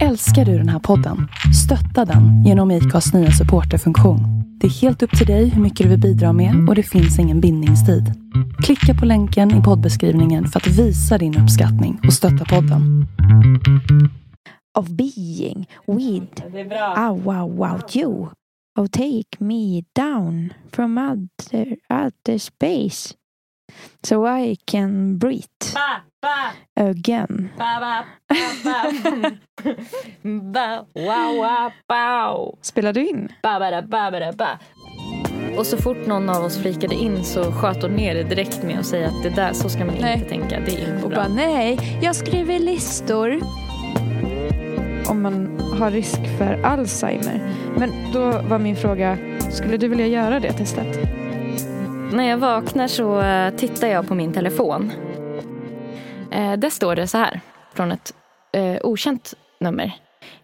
Älskar du den här podden? Stötta den genom IKAs nya supporterfunktion. Det är helt upp till dig hur mycket du vill bidra med och det finns ingen bindningstid. Klicka på länken i poddbeskrivningen för att visa din uppskattning och stötta podden. of being with oh wow wow you oh take me down from other outer space so I can breathe Ba, ba, again. ba, ba, ba, ba. Ba, wow. Spelar du in? Ba, ba, da, ba, ba, da, ba. Och så fort någon av oss flikade in så sköt hon ner det direkt med att säga att det där, så ska man Nej. inte tänka. Det är inte Och bra. bara nej, jag skriver listor. Om man har risk för Alzheimer. Men då var min fråga, skulle du vilja göra det testet? När jag vaknar så eh, tittar jag på min telefon. Eh, där står det så här, från ett eh, okänt nummer.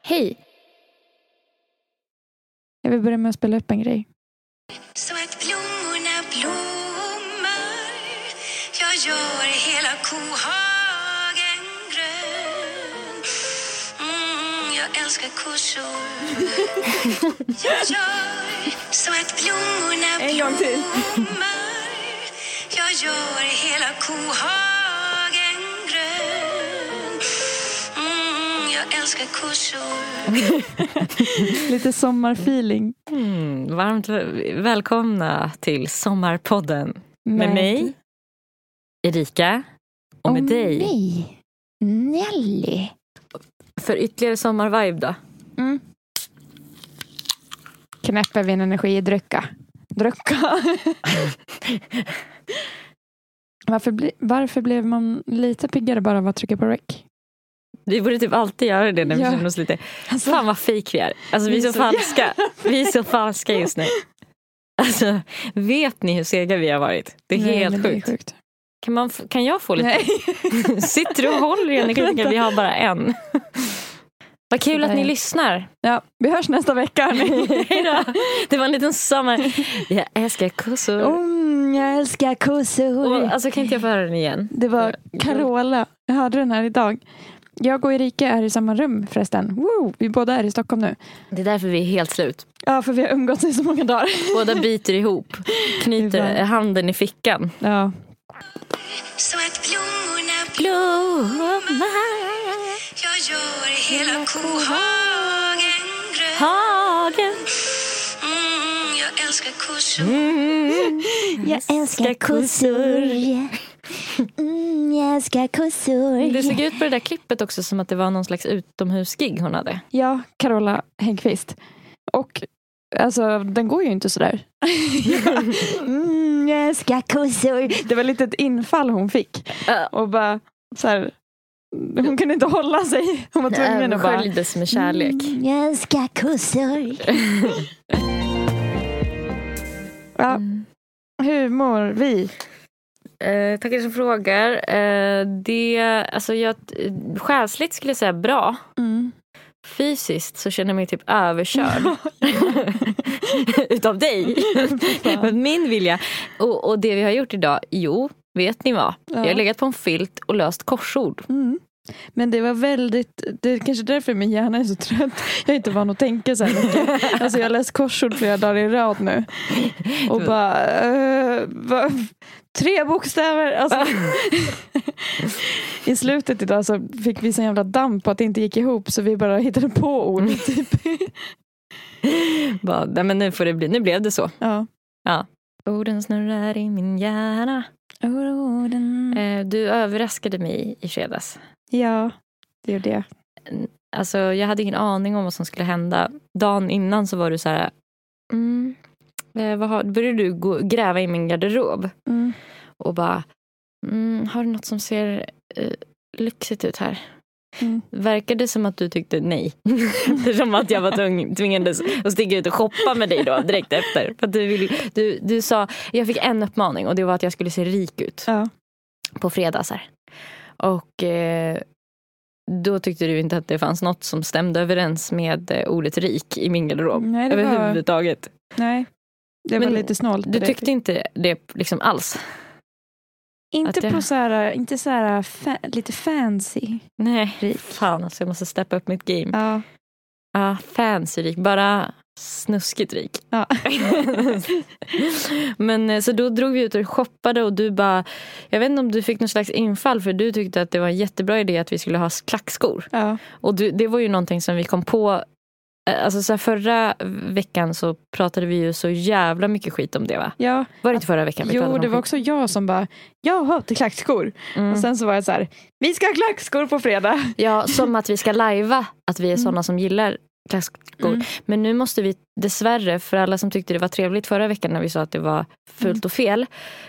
Hej, Jag vill börja med att spela upp en grej. Så att Jag älskar kossor Jag gör så att blommorna En gång till. blommar Jag gör hela kohagen grön mm, Jag älskar kossor Lite sommarfeeling. mm, varmt väl- välkomna till Sommarpodden. Med mig, Erika, och med dig. mig, Nelly. För ytterligare sommarvibe då. Mm. Knäpper vi en energidrycka. Drycka. varför, bli, varför blev man lite piggare bara av att trycka på rec? Vi borde typ alltid göra det när vi Ja. känner oss lite... Alltså, Fan vad fejk vi är. Alltså vi är så falska. Vi är så falska just nu. Alltså, vet ni hur sega vi har varit? Det är nej, helt men det är sjukt. Kan, man, kan jag få lite? Sitter du och håller i energidrycken? Vi har bara en. Vad kul att ni lyssnar. Ja, vi hörs nästa vecka. hörni. Hej då. Det var en liten sommar... Jag älskar kossor. Mm, jag älskar kossor. Och, alltså kan inte jag få höra den igen? Det var Carola. Jag hörde den här idag. Jag och Erika är i samma rum förresten. Woo! Vi båda är i Stockholm nu. Det är därför vi är helt slut. Ja, för vi har umgåtts i så många dagar. Båda biter ihop. Knyter handen i fickan. Ja. Så att blommorna Blommar Jag gör hela kohagen grön hagen. mm, Jag älskar kossor Mm. Jag älskar kossor. Mm, jag älskar kossor. Det såg ut på det där klippet också som att det var någon slags utomhusgig hon hade. Ja, Carola Häggkvist. Och alltså, den går ju inte sådär. mm, jag älskar kossor. Det var lite ett infall hon fick. Och bara så här, hon kunde inte hålla sig. Hon var tvungen att bara... Översköljdes med kärlek. Mm, jag älskar kossor. ja, Mm. hur mår vi? Eh, tackar som frågar. Eh, det, alltså jag, eh, själsligt skulle jag säga bra. Mm. Fysiskt så känner jag mig typ överkörd. Utav dig. Men Min vilja. Och, och det vi har gjort idag, jo, vet ni vad? Ja. Jag har legat på en filt och löst korsord. Mm. Men det var väldigt, det är kanske därför min hjärna är så trött. Jag är inte van att tänka så här mycket. Alltså jag har läst korsord flera dagar i rad nu. Och bara, eh, va, tre bokstäver. Alltså. I slutet idag så fick vi sån jävla damp på att det inte gick ihop så vi bara hittade på ord. Typ. Bara, nej, men nu, får det bli, nu blev det så. Ja. Orden snurrar i min hjärna. Orden. Eh, du överraskade mig i fredags. Ja, det gjorde jag. Alltså, jag hade ingen aning om vad som skulle hända. Dagen innan så var du så här... Mm, eh, vad har, började du gå, gräva i min garderob Mm. och bara... Mm, har du något som ser eh, lyxigt ut här? Mm. Verkade som att du tyckte nej. som att jag var tvung, tvingades att stiga ut och shoppa med dig då direkt efter. För du, vill, du, du sa, jag fick en uppmaning och det var att jag skulle se rik ut Ja. på fredagar. Och eh, då tyckte du inte att det fanns något som stämde överens med eh, ordet rik i min garderob. Nej, det var- Överhuvudtaget. Nej, det var Men lite snålt. Du tyckte inte det liksom alls? Inte jag- på så här, inte så här fa- lite fancy. Nej, Rik. fan alltså jag måste steppa upp mitt game. Ja. Ja, fancy rik, bara snuskigt rik. Ja. Men eh, så då drog vi ut och shoppade och du bara, jag vet inte om du fick någon slags infall för du tyckte att det var en jättebra idé att vi skulle ha klackskor. ja. Och du, det var ju någonting som vi kom på eh, Alltså så förra veckan så pratade vi ju så jävla mycket skit om det va? ja. Var det inte förra veckan? vi Jo, det var skit? också jag som bara, jag har till klackskor. Mm. Och sen så var jag så här, vi ska ha klackskor på fredag. Ja, som att vi ska lajva att vi är Mm. sådana som gillar klackskor. Mm. Men nu måste vi dessvärre, för alla som tyckte det var trevligt förra veckan när vi sa att det var fult Mm. och fel,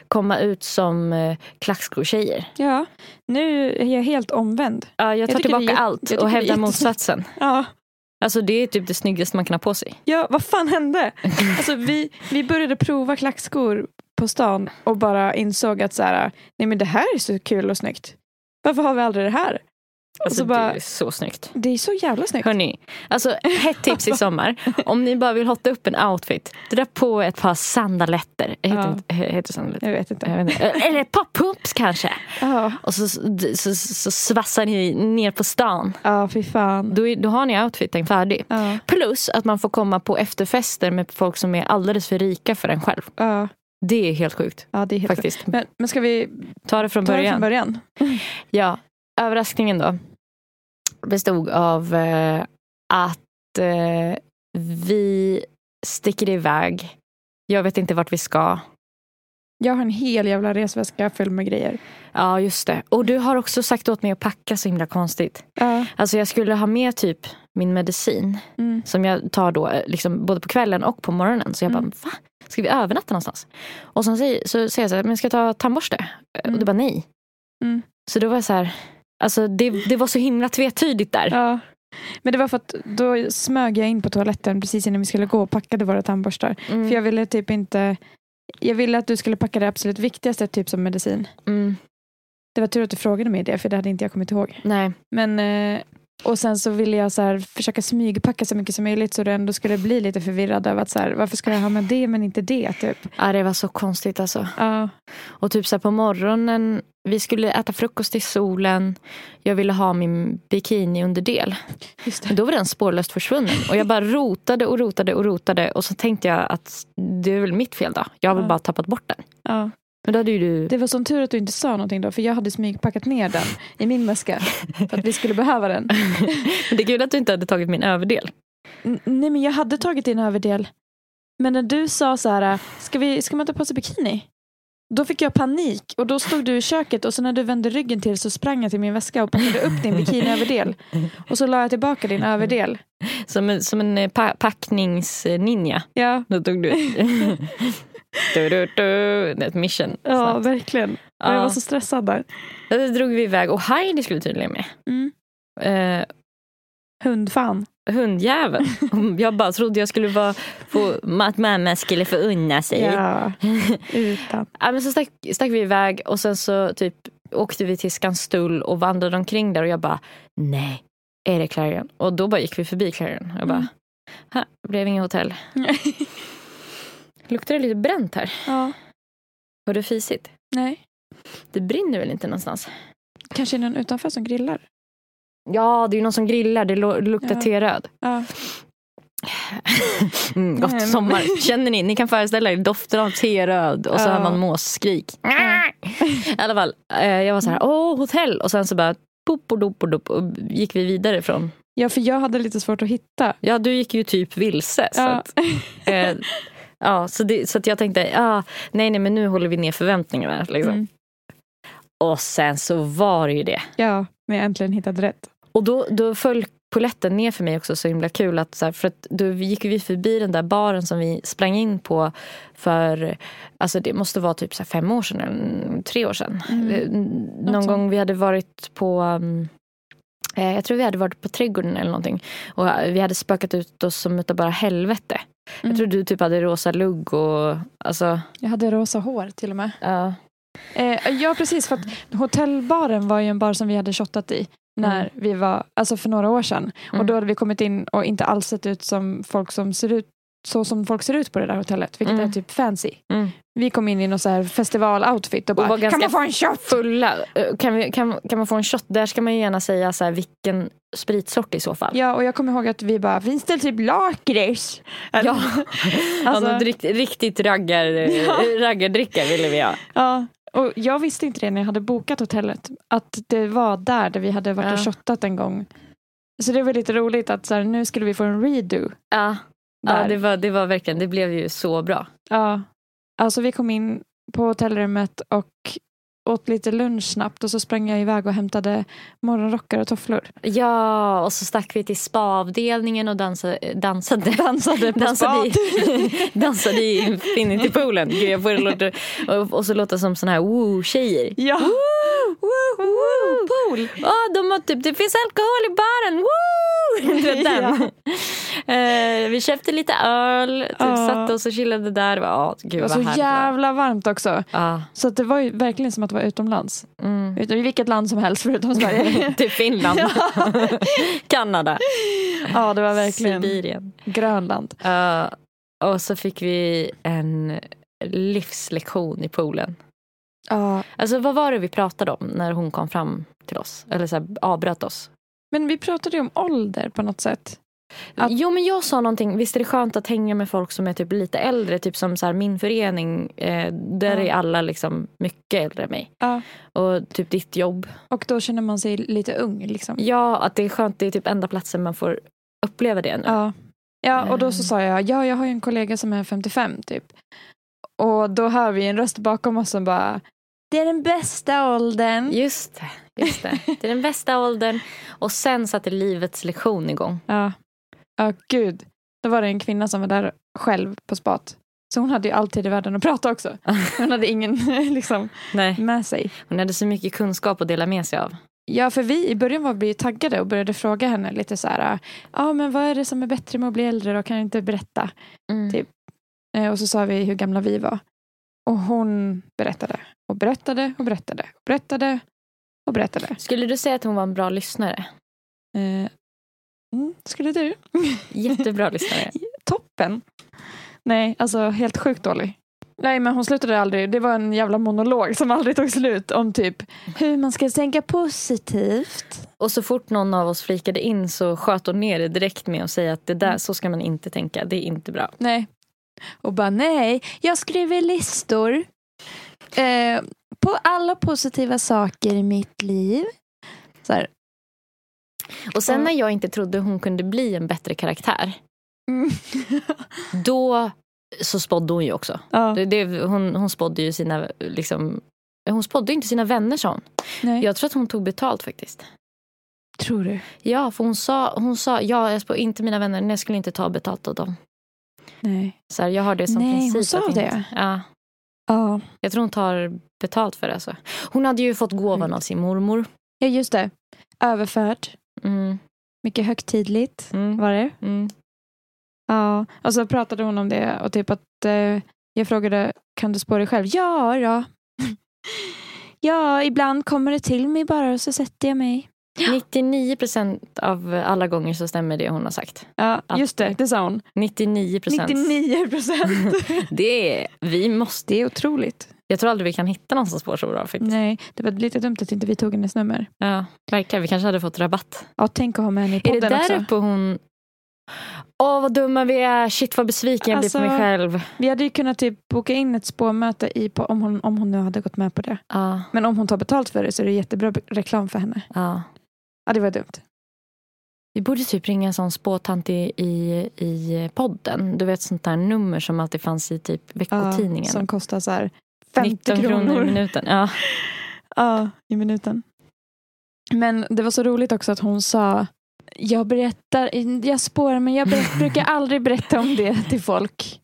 komma ut som eh, klackskor-tjejer. Ja, nu är jag helt omvänd. Ja, jag tar är tillbaka jätte- allt jag och hävdar motsatsen. Ja, Alltså det är typ det snyggaste man kan ha på sig. ja vad fan hände? Alltså, vi, vi började prova klackskor på stan och bara insåg att så här, nej men det här är så kul och snyggt. Varför har vi aldrig det här? Alltså så bara- det är så snyggt. Det är så jävla snyggt. Hörni, alltså hett tips i sommar. Om ni bara vill hotta upp en outfit, dra på ett par sandaletter. Heter, Ja. inte, heter det sandaletter? Jag vet inte. Jag vet inte. Eller ett par pumps kanske. Ja, Och så, så, så, svassar ni ner på stan. ja fy fan. Då, då har ni outfiten färdig. Ja, Plus att man får komma på efterfester med folk som är alldeles för rika för en själv. ja, Det är helt sjukt ja det är helt faktiskt. Men, men ska vi Ta det från ta det början. från början? Ja, överraskningen då bestod av eh, att eh, vi sticker iväg. Jag vet inte vart vi ska. Jag har en hel jävla resväska full med grejer. Ja, just det. Och du har också sagt åt mig att packa så himla konstigt. Ja, Alltså jag skulle ha med typ min medicin mm, som jag tar då eh, liksom, både på kvällen och på morgonen. Så jag Mm. bara, va? Ska vi övernatta någonstans? Och sen säger, så säger jag så här, men ska jag ta tandborste? Eh, Och Mm. du bara nej. Mm. Så då var jag så här, alltså det, det var så himla tvetydigt där. ja. Men det var för att då smög jag in på toaletten precis innan vi skulle gå och packade våra tandborstar. Mm. För jag ville typ inte jag ville att du skulle packa det absolut viktigaste, typ som medicin. Mm. Det var tur att du frågade mig det, för det hade inte jag kommit ihåg. Nej. Men, eh, och sen så ville jag så här, försöka smygpacka så mycket som möjligt så du ändå skulle bli lite förvirrad över att så här, varför ska jag ha med det men inte det? Typ. Ja, det var så konstigt alltså. Ja, Och typ så här på morgonen, vi skulle äta frukost i solen. Jag ville ha min bikiniunderdel. just Men då var den spårlöst försvunnen. Och jag bara rotade och rotade och rotade. Och så tänkte jag att det är väl mitt fel då. Jag har väl Ja. bara tappat bort den. Ja. Men då hade ju du... Det var sån tur att du inte sa någonting då, för jag hade smygpackat ner den i min väska. För att vi skulle behöva den. Men det är kul att du inte hade tagit min överdel. N- nej men jag hade tagit din överdel. Men när du sa så här, ska, vi, ska man ta på sig bikini? Då fick jag panik och då stod du i köket och så när du vände ryggen till så sprang jag till min väska och packade upp din bikiniöverdel. Och så la jag tillbaka din överdel. Som en, som en eh, pa- packningsninja. Ja, Då tog du du, du, du, ett mission. ja snabbt. verkligen. Ja. Jag var så stressad där. Då drog vi iväg och Heidi skulle tydligen med. Mm. Eh, Hundfan. hundjävel. Jag bara trodde jag skulle vara få, att mamma skulle få unna sig. Ja, utan. Ja, men så stack, stack vi iväg och sen så typ åkte vi till Skanstull och vandrade omkring där och jag bara nej, är det Clarion? Och då bara gick vi förbi Clarion. Jag bara, Mm. här det blev inget hotell. Luktar det lite bränt här? ja, Var det fisigt? nej. Det brinner väl inte någonstans? Kanske är någon utanför som grillar. Ja, det är ju någon som grillar. Det luktar Ja. teröd. Ja. Mm, gott sommar. Känner ni? Ni kan föreställa er doften av teröd och så Ja. hör man måsskrik. Ja. I alla fall, eh, jag var så här, åh hotell. Och sen så bara, pop och dop och dop. Och gick vi vidare från, ja, för jag hade lite svårt att hitta. ja du gick ju typ vilse. Så Ja. att, eh, ja, så, det, så att jag tänkte, ah, nej nej men nu håller vi ner förväntningarna. Liksom. Mm. Och sen så var det ju det. Ja, men jag äntligen hittat rätt. Och då, då föll poletten ner för mig också så himla kul. Att, så här, för att då gick vi förbi den där baren som vi sprang in på för, alltså det måste vara typ så fem år sedan, eller tre år sedan. Mm. Eh, Någon gång vi hade varit på um, jag tror vi hade varit på trädgården eller någonting. Och eh, vi hade spökat ut oss som utav bara helvete. Mm. Jag tror du typ hade rosa lugg och alltså, Jag hade rosa hår till och med. ja. Eh, ja, precis. För att hotellbaren var ju en bar som vi hade shottat i när Mm. vi var, alltså för några år sedan. Mm. Och då hade vi kommit in och inte alls sett ut som folk som ser ut så som folk ser ut på det där hotellet, vilket Mm. är typ fancy. Vi kom in i någon så här festival-outfit och bara, var ganska kan man få en shot? Fulla. Eh, Kan, vi, kan, kan man få en shot? Där ska man ju gärna säga så här, vilken spritsort i så fall. Ja, och jag kommer ihåg att vi bara, finns det typ lakrits? Ja. Alltså- ja, något riktigt, raggar, Ja. raggardricka ville vi ha. Ja, och jag visste inte det när jag hade bokat hotellet. Att det var där, där vi hade varit och Ja. shottat en gång. Så det var lite roligt att så här, nu skulle vi få en redo. Ja, ja det, var, det var verkligen, det blev ju så bra. Ja, alltså vi kom in på hotellrummet och åt lite lunch snabbt och så sprang jag iväg och hämtade morgonrockar och tofflor. Ja, och så stack vi till spa-avdelningen och dansade, dansade, Dansade på dansade, i, dansade i Infinity-poolen. Gud, jag det låta, och, och så låter som såna här woo-tjejer. Ja. Woo, woo, pool. Ja, de har typ, det finns alkohol i baren. Woo! Du vet den. Eh, vi köpte lite öl, typ, Ja. satt oss och chillade där. Det var, ja, gud, Det var så härligt. jävla varmt också. Ja, Så det var verkligen som att vara utomlands. mm. Utom I vilket land som helst förutom Sverige. Till Finland. Kanada. ja, det var verkligen Sibirien. Grönland. Ja, och så fick vi en livslektion i poolen. Ja, Alltså vad var det vi pratade om när hon kom fram till oss? Eller så här, avbröt oss? men vi pratade ju om ålder på något sätt. Att- Jo men jag sa någonting, visst är det skönt att hänga med folk som är typ lite äldre, typ som så här, min förening, eh, där Ja. är alla liksom mycket äldre än mig. Ja. Och typ ditt jobb. Och då känner man sig lite ung liksom. Ja, att det är skönt, det är typ enda platsen man får uppleva det nu. Ja. ja, och då så Mm. sa jag, ja jag har ju en kollega som är 55 typ. Och då hör vi en röst bakom oss som bara, det är den bästa åldern. Just det, just det. Det är den bästa åldern. Och sen satte livets lektion igång. Ja. Ja, gud. Då var det en kvinna som var där själv på spat. Så hon hade ju alltid i världen att prata också. Hon hade ingen liksom, Nej. med sig. Hon hade så mycket kunskap att dela med sig av. Ja, för vi i början var vi taggade och började fråga henne lite så här, ja men vad är det som är bättre med att bli äldre då? Kan du inte berätta? Typ. Eh, Och så sa vi hur gamla vi var. Och hon berättade och berättade och berättade och berättade och berättade. Skulle du säga att hon var en bra lyssnare? Eh, mm, skulle du? Jättebra lyssnare. Toppen. Nej, alltså helt sjukt dålig. Nej, men hon slutade aldrig. Det var en jävla monolog som aldrig tog slut om typ hur man ska tänka positivt. Och så fort någon av oss flikade in så sköt hon ner det direkt med att säga att det där, så ska man inte tänka. Det är inte bra. Nej. Och bara nej, jag skriver listor eh, på alla positiva saker i mitt liv. Så här. Och sen när jag inte trodde hon kunde bli en bättre karaktär. Mm. Då så spådde hon ju också. ja, Det, det, hon, hon spådde ju sina, liksom, hon spådde inte sina vänner hon. nej. Jag tror att hon tog betalt faktiskt. tror du? Ja, för hon sa, hon sa ja, jag spår inte mina vänner, nej, jag skulle inte ta betalt av dem. Nej. Så här, jag har det som Nej, hon princip. sa att det? Inte, ja, Ja. jag tror hon tar betalt för det. Alltså. Hon hade ju fått gåvan av sin mormor. ja, just det. Överförd. Mm, Mycket högtidligt mm, var det. mm. Ja, och så pratade hon om det och typ att eh, jag frågade kan du spå dig själv? Ja, ja. ja, ibland kommer det till mig bara och så sätter jag mig. 99 procent av alla gånger så stämmer det hon har sagt. Ja, just det, det sa hon. 99 procent. 99 procent. Det är, vi måste, det är otroligt. jag tror aldrig vi kan hitta någon som spår så bra faktiskt. Nej, det var lite dumt att inte vi tog hennes nummer. Ja, verkligen. Vi kanske hade fått rabatt. Ja, tänk att ha med henne i Är podden det där också. uppe hon... Åh vad dumma vi är, shit vad besviken jag blir på mig Alltså- själv. Vi hade ju kunnat typ boka in ett spårmöte i, på, om, hon, om hon nu hade gått med på det. Ja, Men om hon tar betalt för det så är det jättebra reklam för henne. ja. Ja, det var dumt. Vi borde typ ringa en sån spåtant i, i, i podden. Du vet sånt där nummer som alltid fanns i typ veckotidningen. Ja, som kostar så här 50 19 kronor. kronor i minuten. Ja. Ja, i minuten. Men det var så roligt också att hon sa jag berättar, jag spårar men jag berätt, brukar aldrig berätta om det till folk.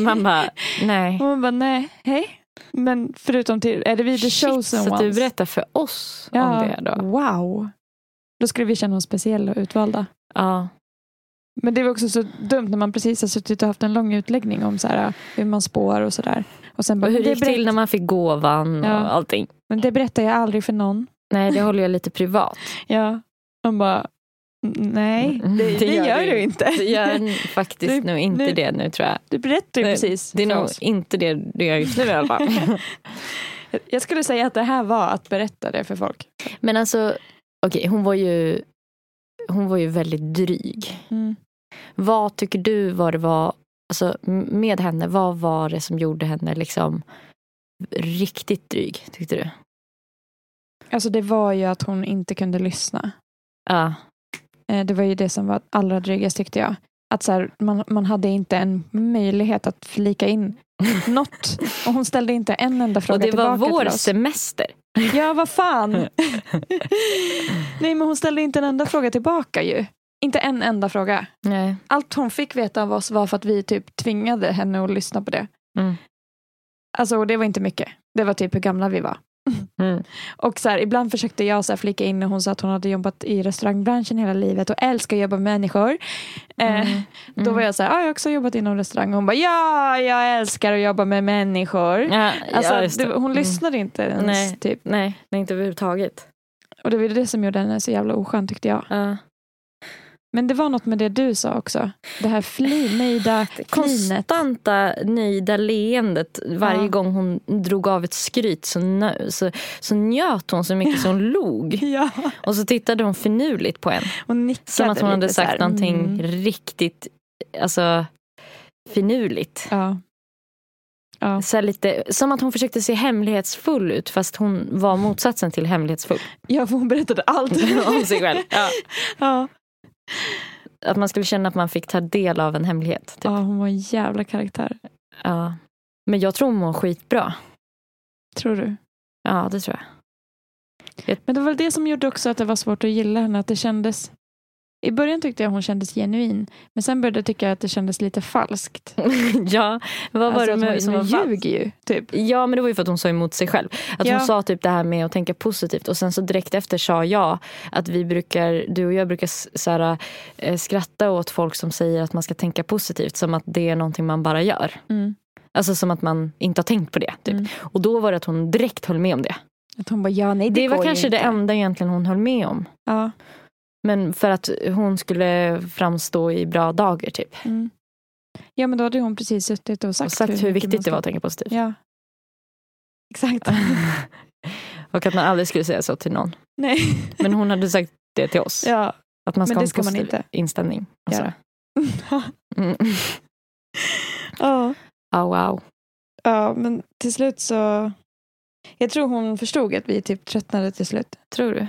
Man bara, nej. Man bara nej, hej. Men förutom till, är det vi the Shit, chosen så att du ones? berättar för oss ja, om det då. Wow. Då skulle vi känna oss speciella och utvalda. Ja. Men det var också så dumt när man precis har suttit och haft en lång utläggning om så här, hur man spår och sådär. Och sen bara, Och hur det det, gick till när man fick gåvan Ja. och allting. men det berättar jag aldrig för någon. Nej, det håller jag lite privat. Ja. De bara, Nej, det, det det gör gör, du inte. Du gör faktiskt Du- nog inte nu- det nu tror jag. Du berättar ju Det- precis Det är nog oss. inte det du gör just nu i alla fall. Jag skulle säga att det här var att berätta det för folk. Men alltså, okej, hon var ju hon var ju väldigt dryg. Vad tycker du var det var, alltså med henne, vad var det som gjorde henne liksom riktigt dryg, tyckte du? Alltså det var ju att hon inte kunde lyssna. Ja, Eh, Det var ju det som var allra drygast tyckte jag. Att så här, man, man hade inte en möjlighet att flika in något. Och hon ställde inte en enda fråga och det var tillbaka vår till oss. semester. Ja, vad fan. Nej, men hon ställde inte en enda fråga tillbaka ju. Inte en enda fråga. Nej. Allt hon fick veta av oss var för att vi typ tvingade henne att lyssna på det. Mm. Alltså, och det var inte mycket. Det var typ hur gamla vi var. Mm. Och så här, ibland försökte jag så här flika in när hon sa att hon hade jobbat i restaurangbranschen hela livet och älskar att jobba med människor. Eh, Mm. Då var jag så här, ah, jag har också jobbat inom restaurang. Och hon bara, ja, jag älskar att jobba med människor. Ja, Alltså, ja, hon Mm. lyssnade inte ens. Nej. Typ. Nej, nej, inte överhuvudtaget. Och det var det som gjorde henne så jävla oskön tyckte jag. Ja. Men det var något med det du sa också. Det här fli, nöjda flinet. konstanta nöjda leendet varje Ja. gång hon drog av ett skryt så, nö- så, så njöt hon så mycket så hon log. Ja, Och så tittade hon finurligt på en. Som att hon hade så här, sagt någonting mm. riktigt alltså, finurligt. Ja. Ja. Så lite, som att hon försökte se hemlighetsfull ut fast hon var motsatsen till hemlighetsfull. ja, för hon berättade allt. om sig själv. Ja. ja. Att man skulle känna att man fick ta del av en hemlighet. Typ. ja, hon var en jävla karaktär. Ja. Men jag tror hon mår skitbra. Tror du? Ja, det tror jag. Men det var väl det som gjorde också att det var svårt att gilla henne. Att det kändes... I början tyckte jag hon kändes genuin. Men sen började jag tycka att det kändes lite falskt. ja, vad var Alltså det med, hon, som var hon falskt? ljuger ju. Typ. Ja, men det var ju för att hon sa emot sig själv. Att Ja. hon sa typ det här med att tänka positivt och sen så direkt efter sa jag att vi brukar, du och jag brukar så här, eh, skratta åt folk som säger att man ska tänka positivt som att det är någonting man bara gör. Mm. Alltså som att man inte har tänkt på det. Typ. Mm. Och då var det att hon direkt höll med om det. Att hon bara, ja nej det, Det, var kanske det enda egentligen hon höll med om. Ja. Men för att hon skulle framstå i bra dagar typ. Mm. ja, men då hade hon precis suttit och sagt, Och sagt hur mycket viktigt det var att tänka positivt. Ja. Exakt. och att man aldrig skulle säga så till någon. nej. Men hon hade sagt det till oss. Ja. Att man ska Men ha en ska positiv inte. inställning. Och Ja. Mm. ja. Oh, wow. ja, men till slut så... Jag tror hon förstod att vi typ tröttnade till slut. Tror du?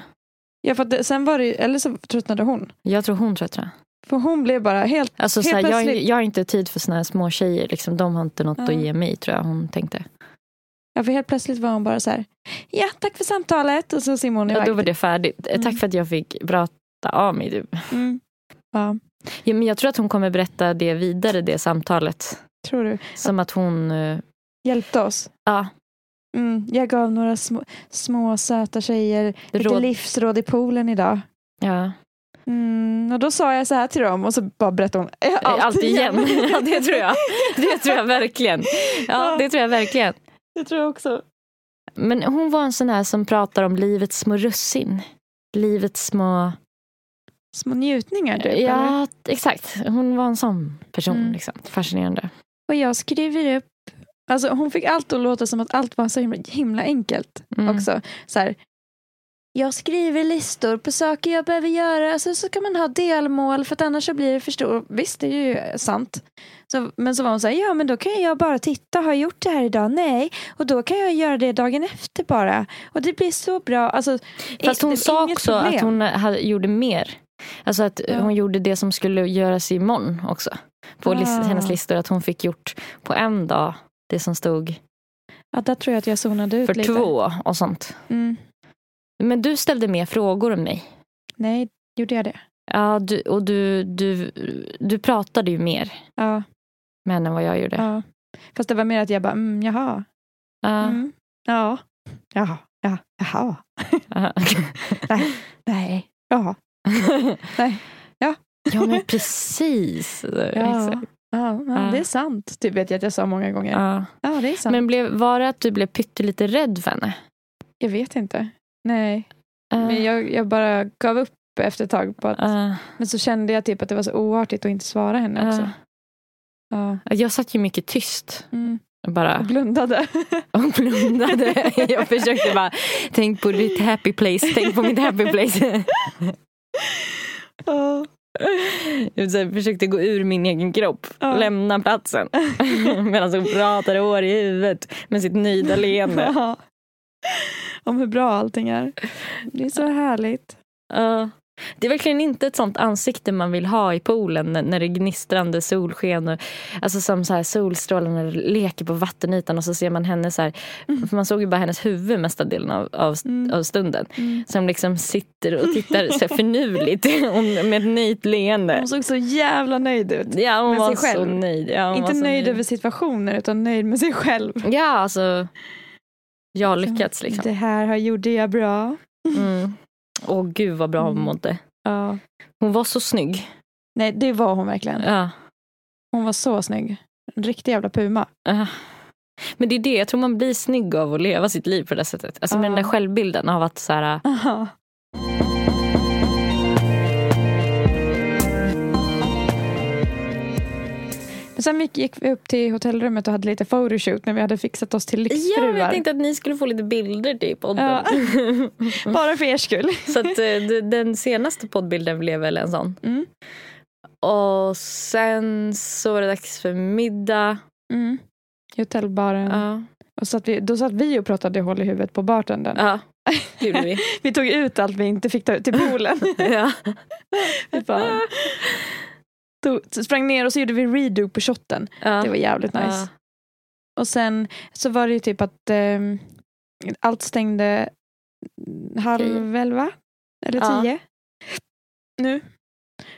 Ja, för det, sen var det ju, eller så tröttnade hon. Jag tror hon tröttnade. För hon blev bara helt... Alltså, Helt såhär, jag, plötsligt- jag har inte tid för såna här små tjejer. Liksom. De har inte något Ja. att ge mig tror jag hon tänkte. Ja, för helt plötsligt var hon bara så här. Ja, tack för samtalet. Och så simmade hon Ja, iväg. då var det färdigt. Eh, Mm. Tack för att jag fick prata av mig. Typ. Mm. Ja, Ja, men jag tror att hon kommer berätta det vidare, det samtalet. tror du. Som att hon... eh, Hjälpte oss. Ja, Mm. Jag gav några små, små söta tjejer lite råd. livsråd i poolen idag. Ja. Mm. Och då sa jag så här till dem och så bara berättade hon eh, Allt, allt, igen. ja, det tror jag. Det tror jag verkligen. Ja, det tror jag verkligen. Det tror jag också. Men hon var en sån här som pratar om livets små russin. Livets små... Små njutningar typ. eller? Ja, exakt. Hon var en sån person. Mm. Liksom. Fascinerande. Och jag skriver upp. Alltså hon fick allt att låta som att allt var så himla, himla enkelt Mm. också. Så här, jag skriver listor på saker jag behöver göra. Alltså, så kan man ha delmål för att annars så blir det för stort. Visst, det är ju sant. Så, men så var hon så här, ja men då kan jag bara titta, har jag gjort det här idag? Nej. Och då kan jag göra det dagen efter bara. Och det blir så bra. Alltså, Fast hon sa också problem. att hon hade, gjorde mer. Alltså att Ja. hon gjorde det som skulle göras imorgon också. På Ah. hennes listor. Att hon fick gjort på en dag det som stod Ja, där tror jag att jag zonade ut för lite. två och sånt. Mm. Men du ställde mer frågor om mig. Nej, gjorde jag det? Ja, du, och du, du, du pratade ju mer Ja, med henne än vad jag gjorde. ja. Fast det var mer att jag bara, mm, jaha. Ja. Mm. Ja. Jaha. Ja. Jaha. Ja. Nej. Nej. Jaha. Nej. ja men precis. Ja. Exakt. Ja, ja, det är sant. Typ vet jag att jag sa många gånger. Ja, Ja. det är sant. Men blev, var det att du blev pyttelite rädd för henne? Jag vet inte. Nej. Ja. Men jag, jag bara gav upp efter ett tag. På att, Ah, Men så kände jag typ att det var så oartigt att inte svara henne också. Ja. Jag satt ju mycket tyst. Mm. Bara Och blundade. och blundade. Jag försökte bara, tänk på ditt happy place, tänk på mitt happy place. Ja. Jag försökte gå ur min egen kropp, Ja. lämna platsen. Medan hon pratade hår i huvudet med sitt nöjda leende. Ja. Om hur bra allting är. Det är så härligt. Ja. Det är verkligen inte ett sånt ansikte man vill ha i poolen när, det är gnistrande solsken. Och, alltså som så här solstrålarna leker på vattenytan och så ser man henne så här. För man såg ju bara hennes huvud mesta delen av, av, Mm. av stunden. Mm. Som liksom sitter och tittar så här finurligt med ett nöjt leende. Hon såg så jävla nöjd ut. Ja, hon med var sig så själv. nöjd. Ja, Inte så nöjd över situationer utan nöjd med sig själv. Ja, alltså. Jag har lyckats liksom. Det här gjorde jag bra. Mm. Åh gud vad bra hon Mm. mådde. Ja. Hon var så snygg. Nej, det var hon verkligen. Ja. Hon var så snygg. En riktig jävla puma. Ah. Men det är det, jag tror man blir snygg av att leva sitt liv på det sättet. Alltså med Ja. den där självbilden av att så här, sen gick- vi upp till hotellrummet och hade lite photoshoot när vi hade fixat oss till Ja, lyxfruar. jag tänkte att ni skulle få lite bilder till podden. Ja. Bara för er skull. så att, eh, den senaste poddbilden blev väl en sån. Mm. Och sen så var det dags för middag. Mm. I hotellbaren. Ja, Och satt vi, då satt vi och pratade håll i huvudet på bartendern. ja vi. Vi tog ut allt vi inte fick ta ut till poolen. ja. vi bara, tog, sprang ner och så gjorde vi redo på shotten. Ja. Det var jävligt nice. Ja. Och sen så var det ju typ att ehm, allt stängde halv elva eller tio. Nu.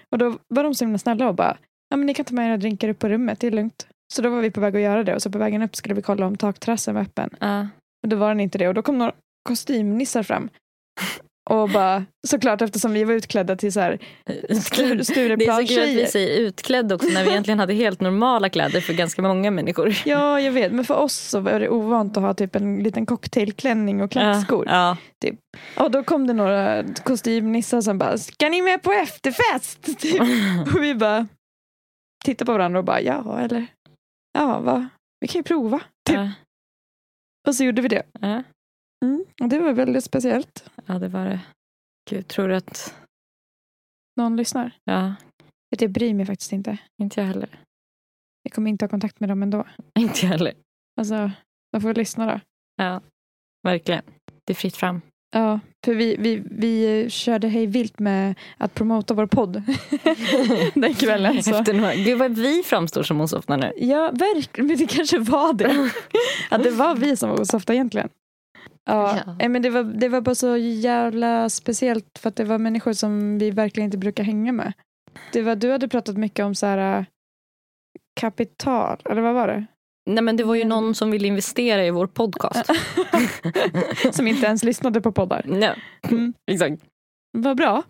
Och då var de så himla snälla och bara, ja men ni kan ta med era drinkar upp på rummet, det är lugnt. Så då var vi på väg att göra det och så på vägen upp skulle vi kolla om takterrassen var öppen. Och då var den inte det och då kom några kostymnissar fram. Och bara, såklart eftersom vi var utklädda till så här Stur- Det är så kul att vi säger utklädd också när vi egentligen hade helt normala kläder för ganska många människor. Ja, jag vet. Men för oss så var det ovant att ha typ en liten cocktailklänning och klackskor. Ja. Och då kom det några kostymnissar som bara, ska ni med på efterfest? Typ. Och vi bara tittade på varandra och bara, ja eller? Ja, va? Vi kan ju prova. Typ. Ja. Och så gjorde vi det. Mm. Det var väldigt speciellt. ja, det var det. Gud, tror du att... Någon lyssnar. Ja, Vet, Jag bryr mig faktiskt inte. inte jag heller. Jag kommer inte ha kontakt med dem ändå. Inte jag heller. Alltså, de får väl lyssna då. Ja, verkligen. Det är fritt fram. Ja, för vi, vi, vi körde hej vilt med att promota vår podd den kvällen. Så. Efter några... Gud vad vi framstår som osofta nu. Ja, verkligen. Men det kanske var det. Att det var vi som var osofta egentligen. Ja, Ja. nej, men det var, det var bara så jävla speciellt för att det var människor som vi verkligen inte brukar hänga med. Det var, du hade pratat mycket om så här äh, kapital, eller vad var det? Nej men det var ju någon som ville investera i vår podcast. som inte ens lyssnade på poddar. Nej, Mm. exakt. Vad bra.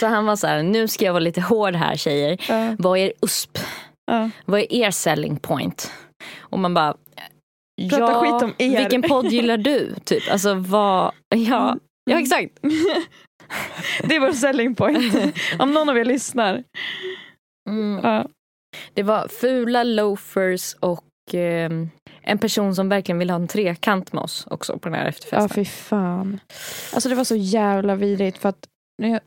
Så han var så här, nu ska jag vara lite hård här tjejer. Ja, Vad är USP? ja. Vad är er selling point? Och man bara, Prata ja, skit om er. vilken podd gillar du? Typ, alltså vad, ja, ja exakt. Det är vår selling point. Om någon av er lyssnar. Mm. Ja. Det var fula loafers och ehm, en person som verkligen ville ha en trekant med oss också på den här Ja, efterfesten. fy fan. Alltså det var så jävla vidrigt för att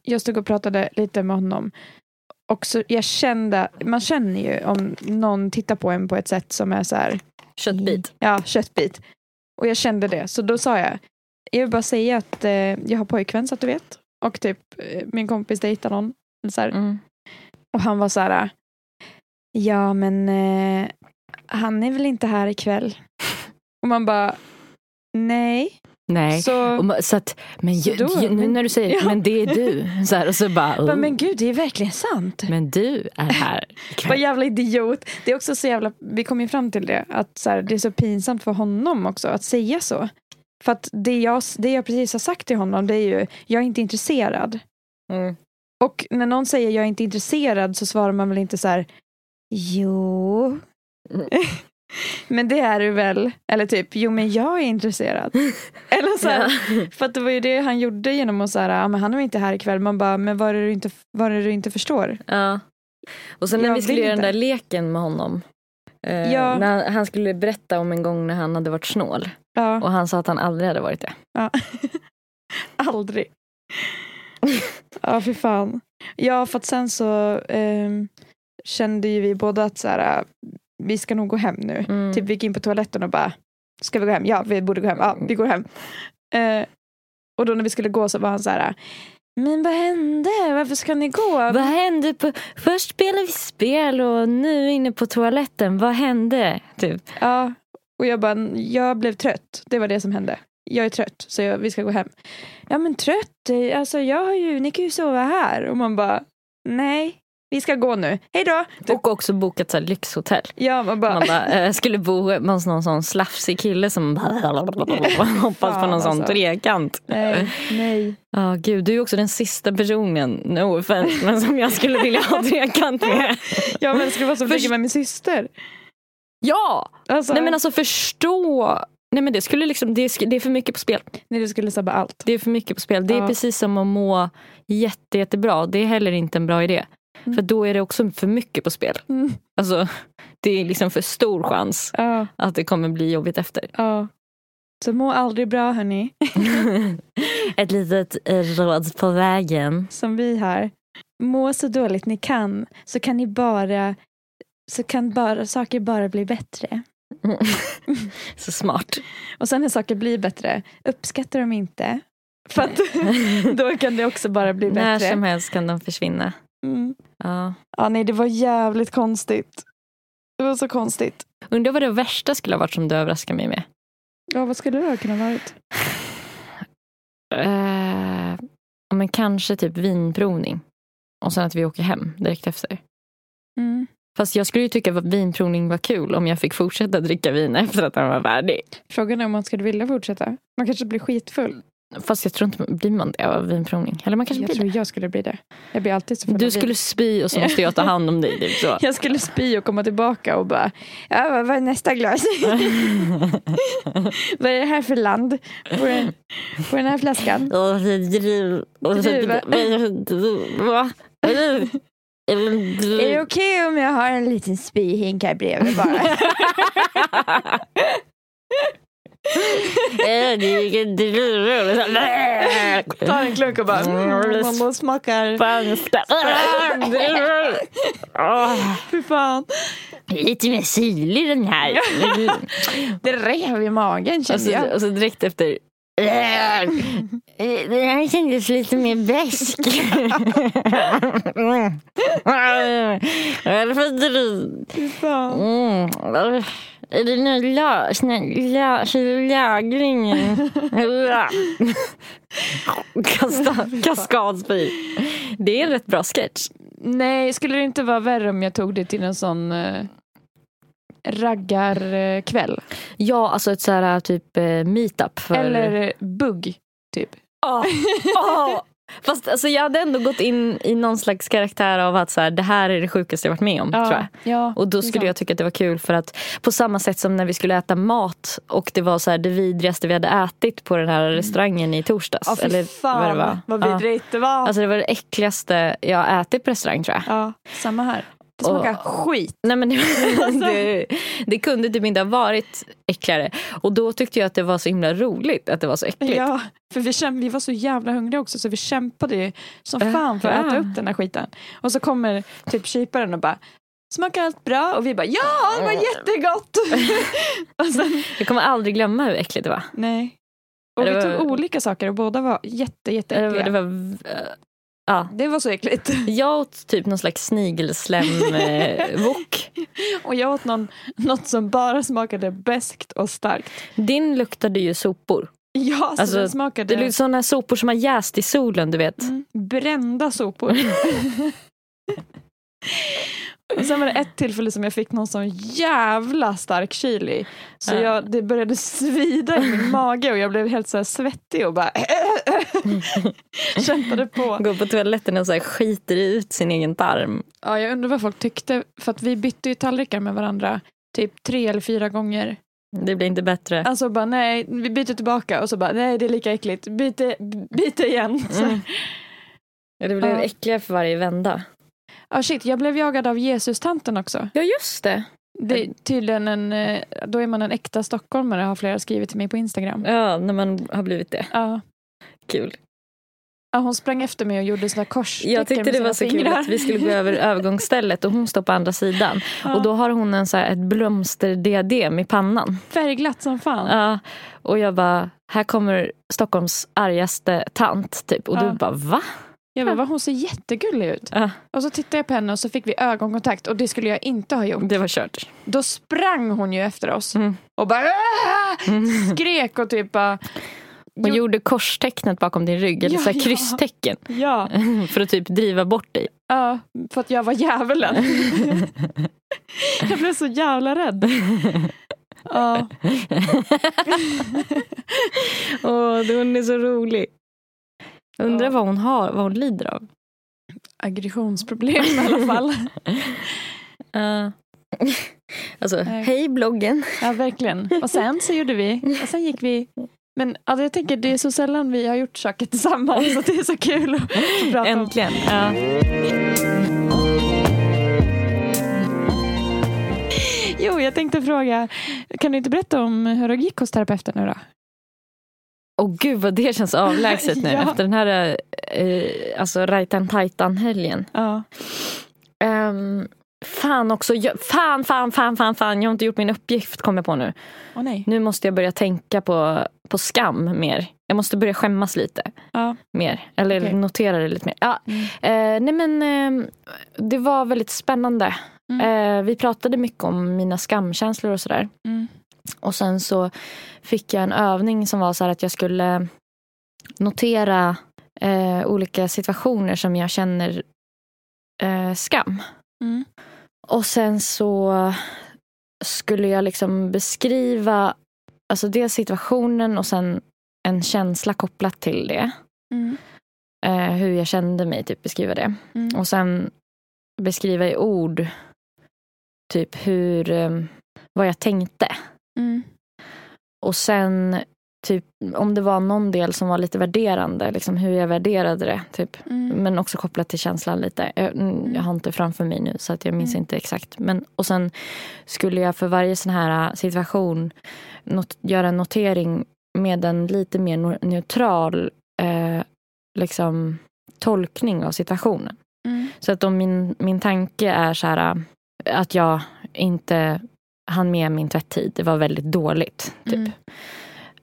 jag stod och pratade lite med honom och så jag kände, man känner ju om någon tittar på en på ett sätt som är så här, Köttbit. ja, köttbit. Och jag kände det, så då sa jag, jag vill bara säga att eh, jag har pojkvän så att du vet. Och typ eh, min kompis dejtar någon. Så. Mm. Och han var så här, ja men eh, han är väl inte här ikväll. Och man bara, nej. Nej. Så, Och så att, men Så då- ju, nu när du säger Ja. men det är du. Så här, och så bara, oh, men gud det är verkligen sant. men du är här Vad jävla idiot. Det är också så jävla, vi kom ju fram till det, att så här, det är så pinsamt för honom också att säga så. För att det jag, det jag precis har sagt till honom det är ju, jag är inte intresserad. Mm. Och när någon säger jag är inte intresserad så svarar man väl inte så här, jo. Men det är du väl? Eller typ, jo men jag är intresserad. Eller så här, För att det var ju det han gjorde genom att säga, ja men han är inte här ikväll. Man bara, men vad är det du inte, vad är du inte förstår? Ja. Och sen när Jag vi skulle göra den där leken med honom. Eh, Ja. när han, han skulle berätta om en gång när han hade varit snål. Ja, Och han sa att han aldrig hade varit det. ja. Aldrig. Ja, för fan. Ja, för att sen så ehm, kände ju vi båda att så här, vi ska nog gå hem nu. Mm. Typ vi gick in på toaletten och bara, ska vi gå hem? Ja, vi borde gå hem. Ja, vi går hem. Eh, och då när vi skulle gå så var han så här, men vad hände? Varför ska ni gå? Vad hände? På, först spelade vi spel och nu inne på toaletten. Vad hände? Typ. Ja, och jag bara, jag blev trött. Det var det som hände. Jag är trött, så jag, vi ska gå hem. Ja men trött, alltså jag har ju, ni kan ju sova här. Och man bara, nej, vi ska gå nu. Hej då! Typ. Och också bokat så här lyxhotell. Ja, man bara, Man bara, eh, skulle bo hos någon sån slafsig kille som hoppas på någon sån alltså. trekant. nej, nej. Ja, gud, du är också den sista personen, no offense, men som jag skulle vilja ha trekant med. Ja men det skulle vara så Först- med min syster. Ja! Alltså, Nej men alltså förstå. Nej men det skulle liksom, det är, det är för mycket på spel. när du skulle sabba allt. Det är för mycket på spel. Det är Ja. precis som att må jätte, jättebra. Det är heller inte en bra idé. Mm. För då är det också för mycket på spel. Mm. Alltså, det är liksom för stor chans Ja, att det kommer bli jobbigt efter. ja. Så må aldrig bra hörni, Ett litet eh, råd på vägen. som vi här. Må så dåligt ni kan, så kan ni bara, så kan bara, saker bara bli bättre. Så smart. Och sen när saker blir bättre, uppskattar de inte. För att då kan det också bara bli När som bättre. helst kan de försvinna. Mm. Ja. Ja, nej, det var jävligt konstigt. Det var så konstigt. Undrar vad det värsta skulle ha varit som du överraskar mig med. Ja, vad skulle det ha kunnat varit? Ja, men kanske typ vinprovning. Och sen att vi åker hem direkt efter. Mm. Fast jag skulle ju tycka att vinprovning var kul om jag fick fortsätta dricka vin efter att den var färdig. Frågan är om man skulle vilja fortsätta. Man kanske blir skitfull. Fast jag tror inte, blir man det av vinprovning? Eller man kanske Jag blir tror det. jag skulle bli det. Jag blir alltid så Du skulle spy och så måste jag ta hand om dig. Typ så. Jag skulle spy och komma tillbaka och bara, ja, vad är nästa glas? vad är det här för land på den, på den här flaskan? Är det okej om jag har en liten spyhink här bredvid bara? Ta en klunk och bara, mm, man smakar. Fy fan. Lite mer syrlig den här. Det rev i magen kände så, jag. och så direkt efter. Den här kändes lite mer besk. Varför dri- Fy fan. Är det nu lö- snä- lö- lagringen? Kasta- Kaskadspy. Det är en rätt bra sketch. Nej, skulle det inte vara värre om jag tog det till en sån uh, raggarkväll? Ja, alltså ett så här typ eh, meetup. För... Eller eh, bugg, typ. Ja. Ja. Fast alltså, jag hade ändå gått in i någon slags karaktär av att så här, det här är det sjukaste jag varit med om. Tror jag. ja, Och då skulle jag tycka att det var kul för att på samma sätt som när vi skulle äta mat och det var så här det vidrigaste vi hade ätit på den här restaurangen i torsdags. Ja, eller fan vad det var. vad Ja. vidrigt det var. Alltså det var det äckligaste jag ätit på restaurang tror jag. ja, samma här. Det smakar skit. Nej, men det, Alltså. det, det kunde typ inte ha varit äckligare. Och då tyckte jag att det var så himla roligt att det var så äckligt. Ja, för vi, käm- vi var så jävla hungriga också så vi kämpade ju som Ja, fan för att äta upp den här skiten. Och så kommer typ kyparen och bara Smakar allt bra? Och vi bara ja, det var jättegott! och sen, Jag kommer aldrig glömma hur äckligt det var. nej. Och Det vi var- tog olika saker och båda var jätte, Det jätteäckliga. var, Det det var, var, eh, ja. det var så äckligt. Jag åt typ någon slags snigelslemvok. Och jag åt någon, något som bara smakade beskt och starkt. Din luktade ju sopor. Ja, så Alltså, den smakade Det är sådana sopor som har jäst i solen, du vet. mm, brända sopor. Sen var det ett tillfälle som jag fick någon sån jävla stark kyl i. Så Ja. jag, det började svida i min mage och jag blev helt så svettig och bara kämpade på. Går på toaletten och så skiter ut sin egen tarm. Ja, jag undrar vad folk tyckte, för att vi bytte ju tallrikar med varandra typ tre eller fyra gånger. Det blir inte bättre. Alltså bara nej, vi byter tillbaka och så bara nej det är lika äckligt, byter, byter igen. Mm. Ja, det blev Ja. äckligare för varje vända. Ah, shit, jag blev jagad av Jesus-tanten också. Ja, just det. Det är tydligen en, eh, då är man en äkta stockholmare har flera skrivit till mig på Instagram. Ja, när man har blivit det. Ja. Kul. Ja, hon sprang efter mig och gjorde såna korstecken Jag tyckte det var så kul fingrar. att vi skulle gå över övergångsstället och hon står på andra sidan. Ja. Och då har hon en så här, ett blomsterdiadem i pannan. Färgglatt som fan. Ja, och jag bara, här kommer Stockholms argaste tant. Typ. Och Ja. du bara, va? Jag bara, "Va, hon ser jättegullig ut. Ja, Och så tittade jag på henne och så fick vi ögonkontakt och det skulle jag inte ha gjort. det var kört. Då sprang hon ju efter oss Mm. och bara "Ah!" skrek och typ bara Hon Jo. gjorde korstecknet bakom din rygg, eller Ja, så här ja. krysstecken. ja, För att typ driva bort dig. ja, för att jag var djävulen. jag blev så jävla rädd. Ja, Åh, hon är så rolig. Undrar Ja. vad hon har, vad hon lider av. aggressionsproblem i alla fall. Uh. alltså, hej bloggen. Ja, verkligen. Och sen så gjorde vi, och sen gick vi men alltså, jag tänker det är så sällan vi har gjort saker tillsammans så det är så kul att prata om. Äntligen. Ja. Jo, jag tänkte fråga, kan du inte berätta om hur det gick hos terapeuten nu då? Åh gud vad det känns avlägset nu Ja. efter den här eh, alltså rajtan tajtan helgen. Ja. Um, fan också, jag, fan, fan, fan, fan, fan, jag har inte gjort min uppgift kom jag på nu. Åh nej. Nu måste jag börja tänka på, på skam mer. Jag måste börja skämmas lite Ja. mer. Eller Okej. notera det lite mer. Ja, Mm. eh, nej men eh, det var väldigt spännande. Mm. Eh, vi pratade mycket om mina skamkänslor och sådär. Mm. Och sen så fick jag en övning som var så här att jag skulle notera eh, olika situationer som jag känner eh, skam. Mm. Och sen så skulle jag liksom beskriva alltså dels situationen och sen en känsla kopplat till det. Mm. Eh, hur jag kände mig, typ beskriva det. Mm. Och sen beskriva i ord typ hur, eh, vad jag tänkte. Mm. Och sen typ om det var någon del som var lite värderande, liksom hur jag värderade det. Typ. Mm. Men också kopplat till känslan lite. Jag, mm, jag har inte framför mig nu så att jag minns Mm. inte exakt. Men, och sen skulle jag för varje sån här situation not, göra en notering med en lite mer neutral eh, liksom, tolkning av situationen. Mm. Så att om min, min tanke är så här att jag inte hann med min tvätttid, det var väldigt dåligt. Typ. Mm.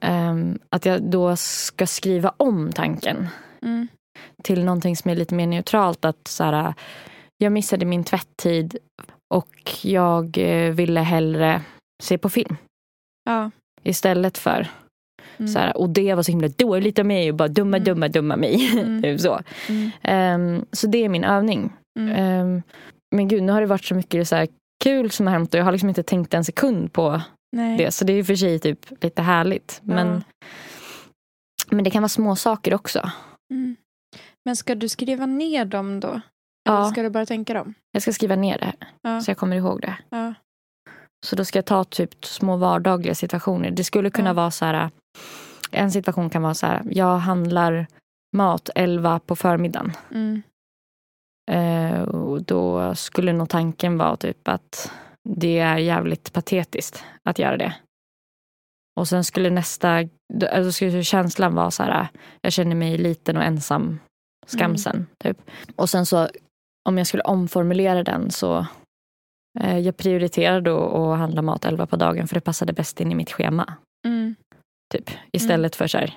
Ehm, att jag då ska skriva om tanken Mm. till någonting som är lite mer neutralt. Att så här, jag missade min tvätttid och jag eh, ville hellre se på film Ja. istället för Mm. så här, och det var så himla dåligt av mig och bara dumma, Mm. dumma, dumma mig. Mm. typ så. Ehm, så det är min övning. Ehm, men gud, nu har det varit så mycket så här kul som har hänt och jag har liksom inte tänkt en sekund på Nej. det. Så det är och för sig typ lite härligt. Men, Ja. men det kan vara små saker också. Mm. Men ska du skriva ner dem då? Eller Ja, ska du bara tänka dem? jag ska skriva ner det Ja. så jag kommer ihåg det. Ja. Så då ska jag ta typ små vardagliga situationer. Det skulle kunna vara så här. En situation kan vara så här. Jag handlar mat 11 på förmiddagen. Mm. Eh, och då skulle nog tanken vara typ att det är jävligt patetiskt att göra det. Och sen skulle nästa, alltså skulle känslan vara så här, jag känner mig liten och ensam, skamsen. Typ. Och sen så, om jag skulle omformulera den så, eh, jag prioriterar då att handla mat 11 på dagen för det passade bäst in i mitt schema. Mm. Typ. Istället för så här,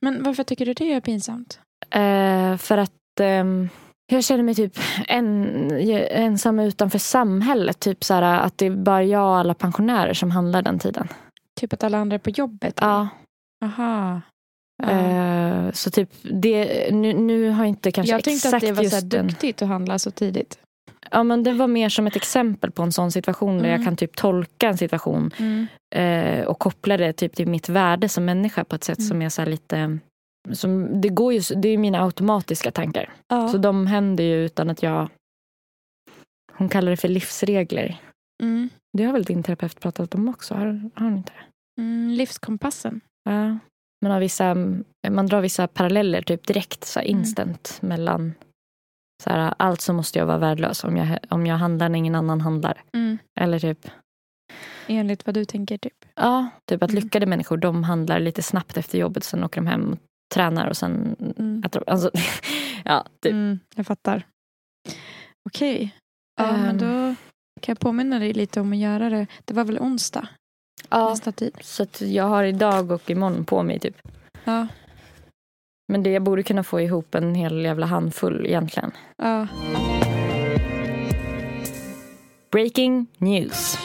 Men varför tycker du det är pinsamt? Eh, för att ehm, jag känner mig typ en, ensam utanför samhället. Typ så här, att det är bara jag och alla pensionärer som handlar den tiden. Typ att alla andra är på jobbet? Ja. Aha. Ja. Eh, så typ det, nu, nu har jag inte kanske jag tänkte exakt att det var så just den. duktigt att handla så tidigt. Ja men det var mer som ett exempel på en sån situation där Mm. jag kan typ tolka en situation Mm. eh, och koppla det typ till mitt värde som människa på ett sätt Mm. som är så här lite som, det, går ju, det är mina automatiska tankar. Ja. Så de händer ju utan att jag... Hon kallar det för livsregler. Mm. Det har väl din terapeut pratat om också? Har, har hon inte? Mm, livskompassen. Ja. Man, har vissa, man drar vissa paralleller typ direkt, så här instant mellan så här, allt så måste jag vara värdelös om jag, om jag handlar när ingen annan handlar. Mm. Eller typ, Enligt vad du tänker typ. ja, typ att Mm. lyckade människor de handlar lite snabbt efter jobbet, sen åker de hem tränar och sen Mm. äter. Alltså, ja, typ. Mm, jag fattar. Okej. Ja, Ehm. men då kan jag påminna dig lite om att göra det. Det var väl onsdag ja, nästa tid? så jag har idag och imorgon på mig typ. Ja. Men det, jag borde kunna få ihop en hel jävla handfull egentligen. ja. Breaking news.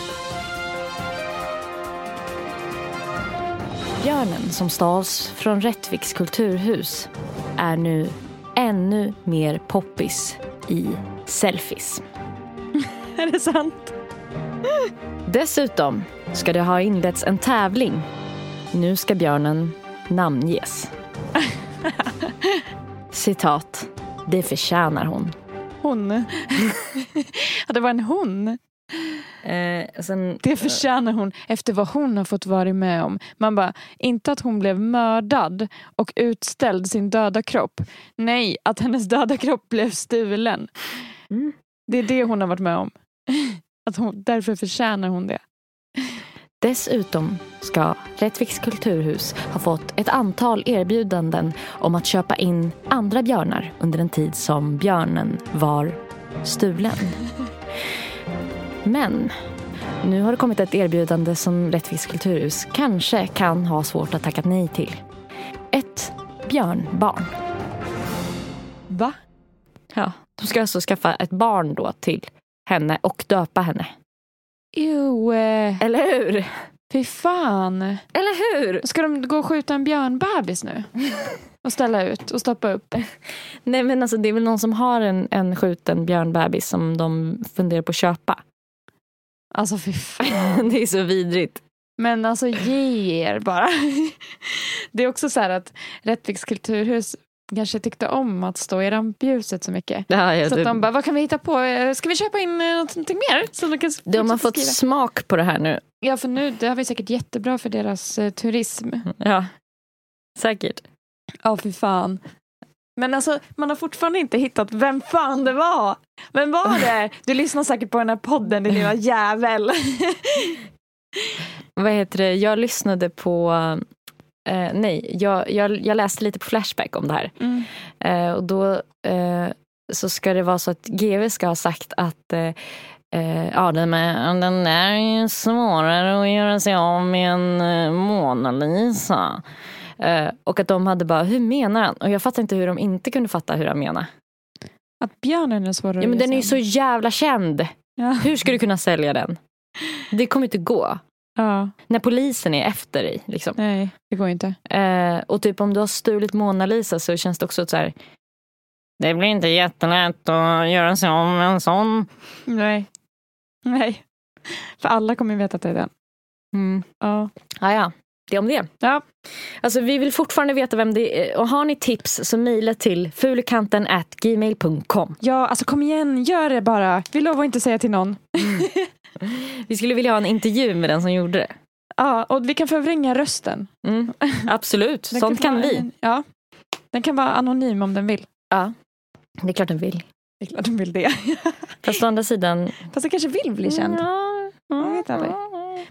Björnen som stals från Rättviks kulturhus är nu ännu mer poppis i selfies. Är det sant? Dessutom ska det ha inletts en tävling. Nu ska björnen namnges. Citat. Det förtjänar hon. Hon. ja, det var en hon. Eh, sen, Det förtjänar hon efter vad hon har fått vara med om. Man bara, inte att hon blev mördad och utställd sin döda kropp. Nej, att hennes döda kropp blev stulen. Mm. Det är det hon har varit med om. Att hon, därför förtjänar hon det. Dessutom ska Rättviks kulturhus ha fått ett antal erbjudanden om att köpa in andra björnar under den tid som björnen var stulen. Men nu har det kommit ett erbjudande som Rättviks kulturhus kanske kan ha svårt att tacka nej till. Ett björnbarn. Va? Ja, de ska alltså skaffa ett barn då till henne och döpa henne. Jo, eh, Eller hur? fy fan. Eller hur? Ska de gå och skjuta en björnbebis nu? Och ställa ut och stoppa upp? Nej men alltså det är väl någon som har en, en skjuten björnbebis som de funderar på att köpa. Alltså fy fan. det är så vidrigt. Men alltså ge er bara. Det är också så här att Rättviks kulturhus kanske tyckte om att stå i rampljuset så mycket. Ja, ja, Så det, de bara, vad kan vi hitta på? Eh, Ska vi köpa in eh, någonting mer? Så de, kan de har fått skriva? smak på det här nu. Ja, för nu det har vi säkert jättebra för deras eh, turism. Ja, säkert. Ja, fy fan. Men alltså, man har fortfarande inte hittat vem fan det var. Vem var det? Du lyssnar säkert på den här podden, din lilla jävel. Vad heter det? Jag lyssnade på... Eh, nej, jag, jag, jag läste lite på Flashback om det här. Mm. Eh, och då eh, så ska det vara så att GV ska ha sagt att eh, eh, ja, den, är, den är ju svårare att göra sig av med en eh, Mona Lisa. Eh, och att de hade bara, hur menar han? Och jag fattar inte hur de inte kunde fatta hur han menar. Att björnen är svårare Ja, men den är ju så jävla känd. Ja. Hur ska du kunna sälja den? Det kommer inte gå. ja, När polisen är efter dig. Liksom. nej, det går inte. Eh, och typ om du har stulit Mona Lisa så känns det också så här. Det blir inte jättelätt att göra sig med en sån. Nej. Nej. För alla kommer veta att det är den. Mm. Ja. Ah, ja, det om det. Ja. Alltså, vi vill fortfarande veta vem det är. Och har ni tips så mejla till fulikanten gmail.com. ja, alltså kom igen, gör det bara. Vi lovar att inte säga till någon. Vi skulle vilja ha en intervju med den som gjorde det. Ja, och vi kan förvränga rösten. Mm. Absolut, sånt få kan vi. en- Ja. Den kan vara anonym om den vill. Ja, det är klart den vill. Det är klart den vill det. Fast å andra sidan... Fast den kanske vill bli känd. Ja, Jag vet aldrig.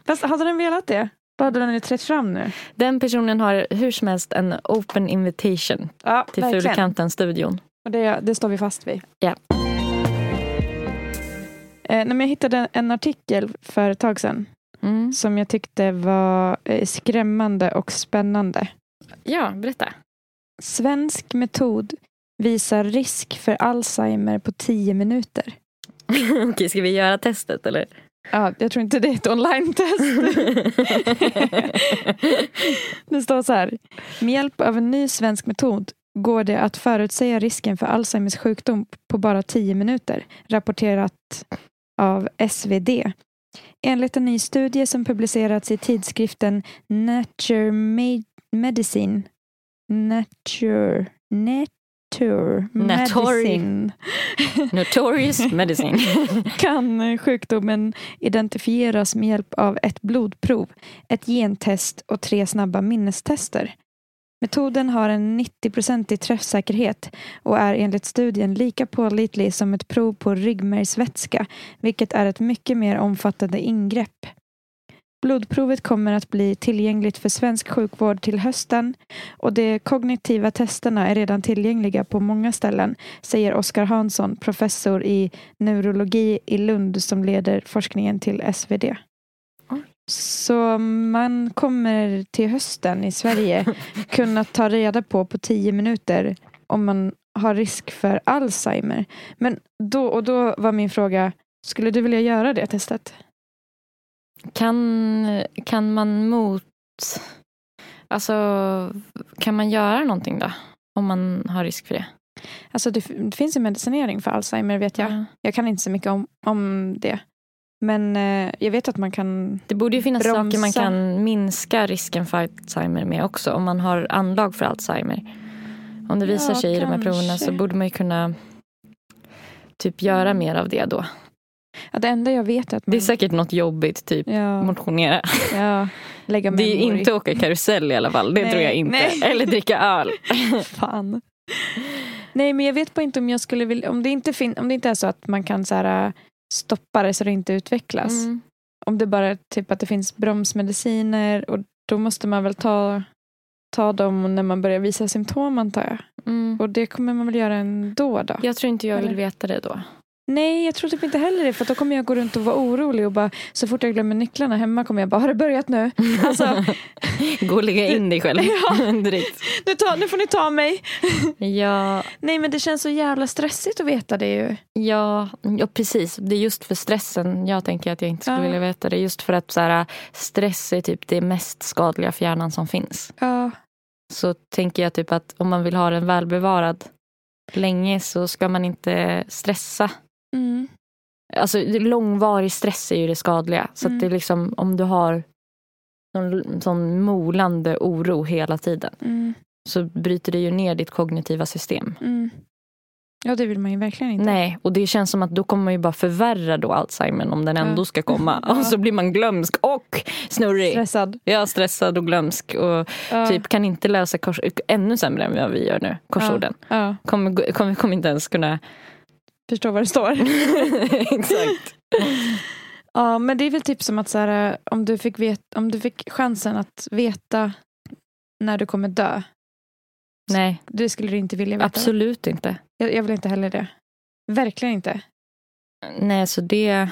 Fast hade den velat det? Då hade den trätt fram nu. Den personen har hur som helst en open invitation Ja, till verkligen. Fulikanten-studion. Och det, det står vi fast vid. Ja. Eh, jag hittade en artikel för ett tag sedan Mm. som jag tyckte var eh, skrämmande och spännande. Ja, berätta. Svensk metod visar risk för Alzheimer på 10 minuter. Okej, ska vi göra testet eller? Ja, jag tror inte det är ett online-test. det står så här. Med hjälp av en ny svensk metod går det att förutsäga risken för Alzheimers sjukdom på bara 10 minuter, rapporterat av SvD. Enligt en ny studie som publicerats i tidskriften Nature Me- Medicine Nature, Nature. Medicine Notorious medicine. kan sjukdomen identifieras med hjälp av ett blodprov, ett gentest och tre snabba minnestester. Metoden har en 90-procentig träffsäkerhet och är enligt studien lika pålitlig som ett prov på ryggmärgsvätska, vilket är ett mycket mer omfattande ingrepp. Blodprovet kommer att bli tillgängligt för svensk sjukvård till hösten och de kognitiva testerna är redan tillgängliga på många ställen, säger Oskar Hansson, professor i neurologi i Lund som leder forskningen till SvD. Så man kommer till hösten i Sverige kunna ta reda på på tio minuter om man har risk för Alzheimer. Men då, och då var min fråga, skulle du vilja göra det testet? Kan, kan man mot... Alltså, kan man göra någonting då? Om man har risk för det? Alltså det, det finns ju medicinering för Alzheimer vet jag. Ja. Jag kan inte så mycket om, om det. Men eh, jag vet att man kan... Det borde ju finnas Bromsa. saker man kan minska risken för Alzheimer med också. Om man har anlag för Alzheimer. Om det visar Ja, sig i de här proverna så borde man ju kunna typ göra mer av det då. Ja, det enda jag vet är att man... Det är säkert något jobbigt, typ ja, motionera. ja, lägga Det är inte åka karusell i alla fall. Det Nej, tror jag inte. nej. Eller dricka öl. Fan. Nej, men jag vet bara inte om jag skulle vilja... Om det inte, fin, om det inte är så att man kan så här, äh, stoppa det så det inte utvecklas. Mm. Om det bara typ att det finns bromsmediciner och då måste man väl ta, ta dem när man börjar visa symptom antar jag. Mm. Och det kommer man väl göra ändå då? Jag tror inte jag vill Eller? veta det då. Nej, jag tror typ inte heller det. För då kommer jag gå runt och vara orolig och bara så fort jag glömmer nycklarna hemma kommer jag bara, har det börjat nu? Alltså, Gå och lägga in dig själv Ja. direkt. nu, ta, nu får ni ta mig. Ja, Nej, men det känns så jävla stressigt att veta det ju. ja, ja, precis. Det är just för stressen jag tänker att jag inte skulle Ja. vilja veta det. Just för att så här, stress är typ det mest skadliga för hjärnan som finns. Ja, Så tänker jag typ att om man vill ha den välbevarad länge så ska man inte stressa. Mm. Alltså långvarig stress är ju det skadliga. Så Mm. det är liksom om du har någon sån molande oro hela tiden Mm. så bryter det ju ner ditt kognitiva system. Mm. Ja, det vill man ju verkligen inte. Nej, och det känns som att då kommer man ju bara förvärra då Alzheimer om den Ja. ändå ska komma. Ja. Och så blir man glömsk och snurrig. Stressad. Ja, stressad och glömsk och Ja. typ kan inte lösa kors, ännu sämre än vad vi gör nu, korsorden. Kommer, kommer, kommer inte ens kunna... förstår vad det står. Exakt. Ja, men det är väl typ som att så här, om, du fick vet, om du fick chansen att veta när du kommer dö. Nej, Det skulle du inte vilja veta. absolut inte. Jag, jag vill inte heller det. Verkligen inte. Nej, så det,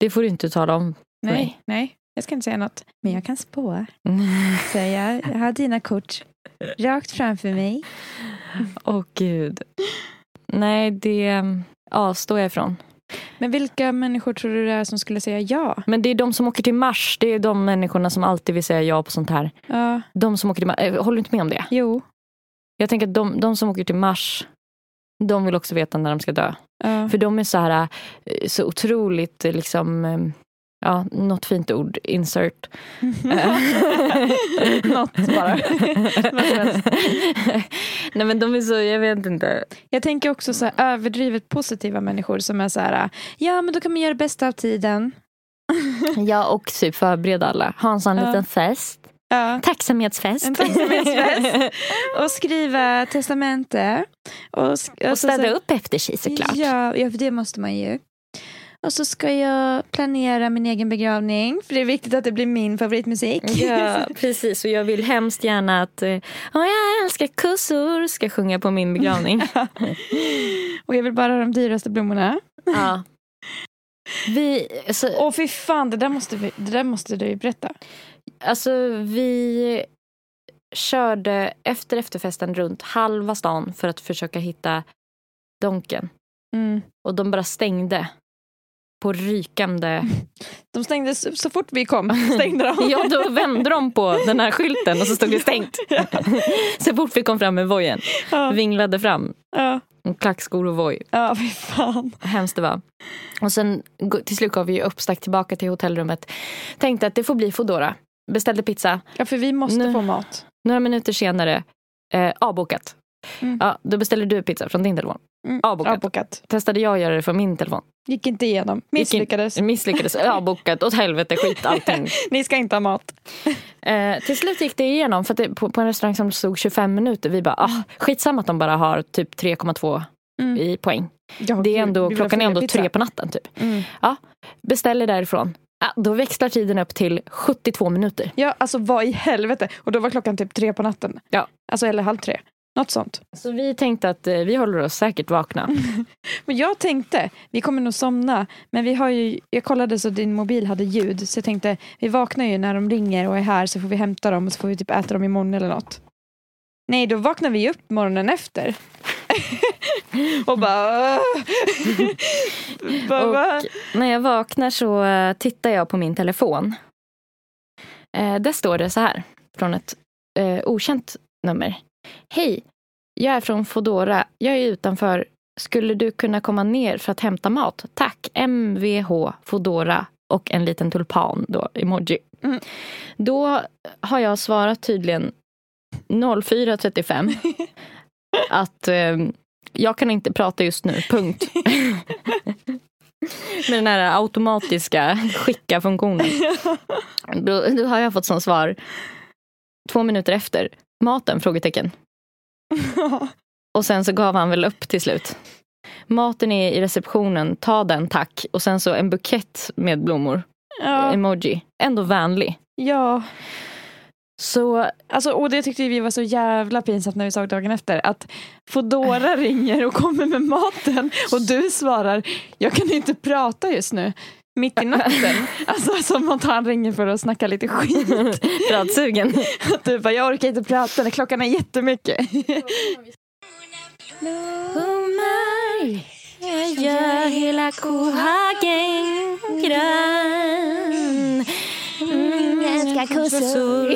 det får du inte tala om. Nej, Nej. nej, jag ska inte säga något. Men jag kan spå. Säga, jag har dina kort rakt framför mig. Åh gud. Nej, det avstår jag ifrån. Men vilka människor tror du det är som skulle säga ja? Men det är de som åker till Mars. Det är de människorna som alltid vill säga ja på sånt här. Ja, De som åker till Mars. eh, Håller du inte med om det? jo. Jag tänker att de, de som åker till Mars, de vill också veta när de ska dö. Ja. För de är så här eh, så otroligt eh, liksom eh, Ja, något fint ord. Insert. Något bara. Nej men de är så, jag vet inte. Jag tänker också så här, överdrivet positiva människor som är så här, ja men då kan man göra det bästa av tiden. Ja och typ förbereda alla. Ha en sån Ja. liten fest. Ja. Tacksamhetsfest. En tacksamhetsfest. Och skriva testamente. Och, sk- och så- städa så- upp efter sig såklart. Ja, ja, för det måste man ju. Och så ska jag planera min egen begravning. För det är viktigt att det blir min favoritmusik. Ja, precis. Och jag vill hemskt gärna att Åh, jag älskar kossor ska sjunga på min begravning. och jag vill bara ha de dyraste blommorna. ja. Vi, alltså, Åh fy fan, det där måste, vi, det där måste du berätta. alltså, vi körde efter efterfesten runt halva stan för att försöka hitta Donken. Mm. Och de bara stängde. På rykande... De stängde så, fort vi kom. Stängde de. Ja, då vände de på den här skylten och så stod det stängt. Så fort vi kom fram med vojen. ja, Vinglade fram. ja, Klackskor och voj. ja, fy fan. Hemskt det var. Och sen till slut gav vi upp, stack tillbaka till hotellrummet. Tänkte att det får bli Foodora. Beställde pizza. Ja, för vi måste Nu- få mat. Några minuter senare, eh, avbokat. Mm. Ja, då beställde du pizza från din telefon. Mm. Avbokat. Avbokat. Testade jag att göra det från min telefon. Gick inte igenom. Misslyckades. Misslyckades. Avbokat. Åt helvete, skit allting. Ni ska inte ha mat. Eh, till slut gick det igenom för det, på, på en restaurang som stod 25 minuter. Vi bara, ah, skitsamma att de bara har typ 3,2 Mm. i poäng. Ja, Det är ändå, klockan är ändå pizza. tre på natten typ. Mm. Beställer därifrån. Ah, då växlar tiden upp till 72 minuter. Ja, alltså vad i helvete. Och då var klockan typ tre på natten. Ja. Alltså eller halv tre. Något sånt. Så vi tänkte att eh, vi håller oss säkert vakna. Men jag tänkte, vi kommer nog somna. Men vi har ju, jag kollade så din mobil hade ljud. Så jag tänkte, vi vaknar ju när de ringer och är här så får vi hämta dem och så får vi typ äta dem imorgon eller något. Nej, då vaknar vi upp morgonen efter. och bara... Och när jag vaknar så eh, tittar jag på min telefon. Eh, där står det så här, från ett eh, okänt nummer. Hej, jag är från Fodora. Jag är utanför. Skulle du kunna komma ner för att hämta mat? Tack, MVH Fodora och en liten tulpan då, emoji. Mm. Då har jag svarat tydligen 04.35 att eh, jag kan inte prata just nu, punkt. Med den här automatiska skicka-funktionen. Då, då har jag fått som svar två minuter efter. Maten? Frågetecken. Och sen så gav han väl upp till slut. Maten är i receptionen, ta den tack. Och sen så en bukett med blommor. ja, Emoji. Ändå vänlig. ja. Så Alltså, och det tyckte vi var så jävla pinsamt när vi såg dagen efter. Att Foodora ringer och kommer med maten och du svarar jag kan inte prata just nu. Mitt i natten. Alltså som att han ringer för att snacka lite skit. pratsugen. Du bara jag orkar inte prata när klockan är jättemycket. Blommor, jag gör hela kohagen grön. Mm, älskar kossor.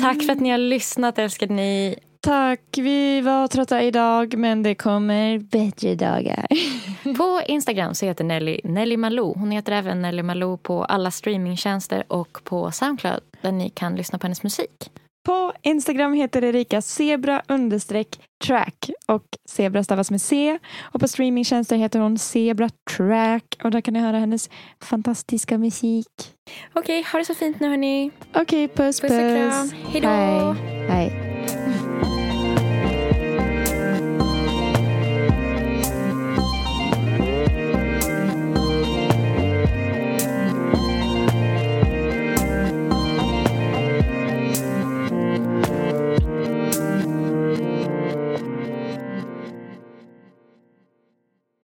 Tack för att ni har lyssnat älskade ni. Tack, vi var trötta idag men det kommer bättre dagar. På Instagram så heter Nelly Nelly Malou. Hon heter även Nelly Malou på alla streamingtjänster och på Soundcloud där ni kan lyssna på hennes musik. På Instagram heter Erika zebra understreck track och zebra stavas med C. Och på streamingtjänster heter hon zebra track och där kan ni höra hennes fantastiska musik. Okej, ha det så fint nu hörni. Okej, puss Puss och kram. Hej då. Hej.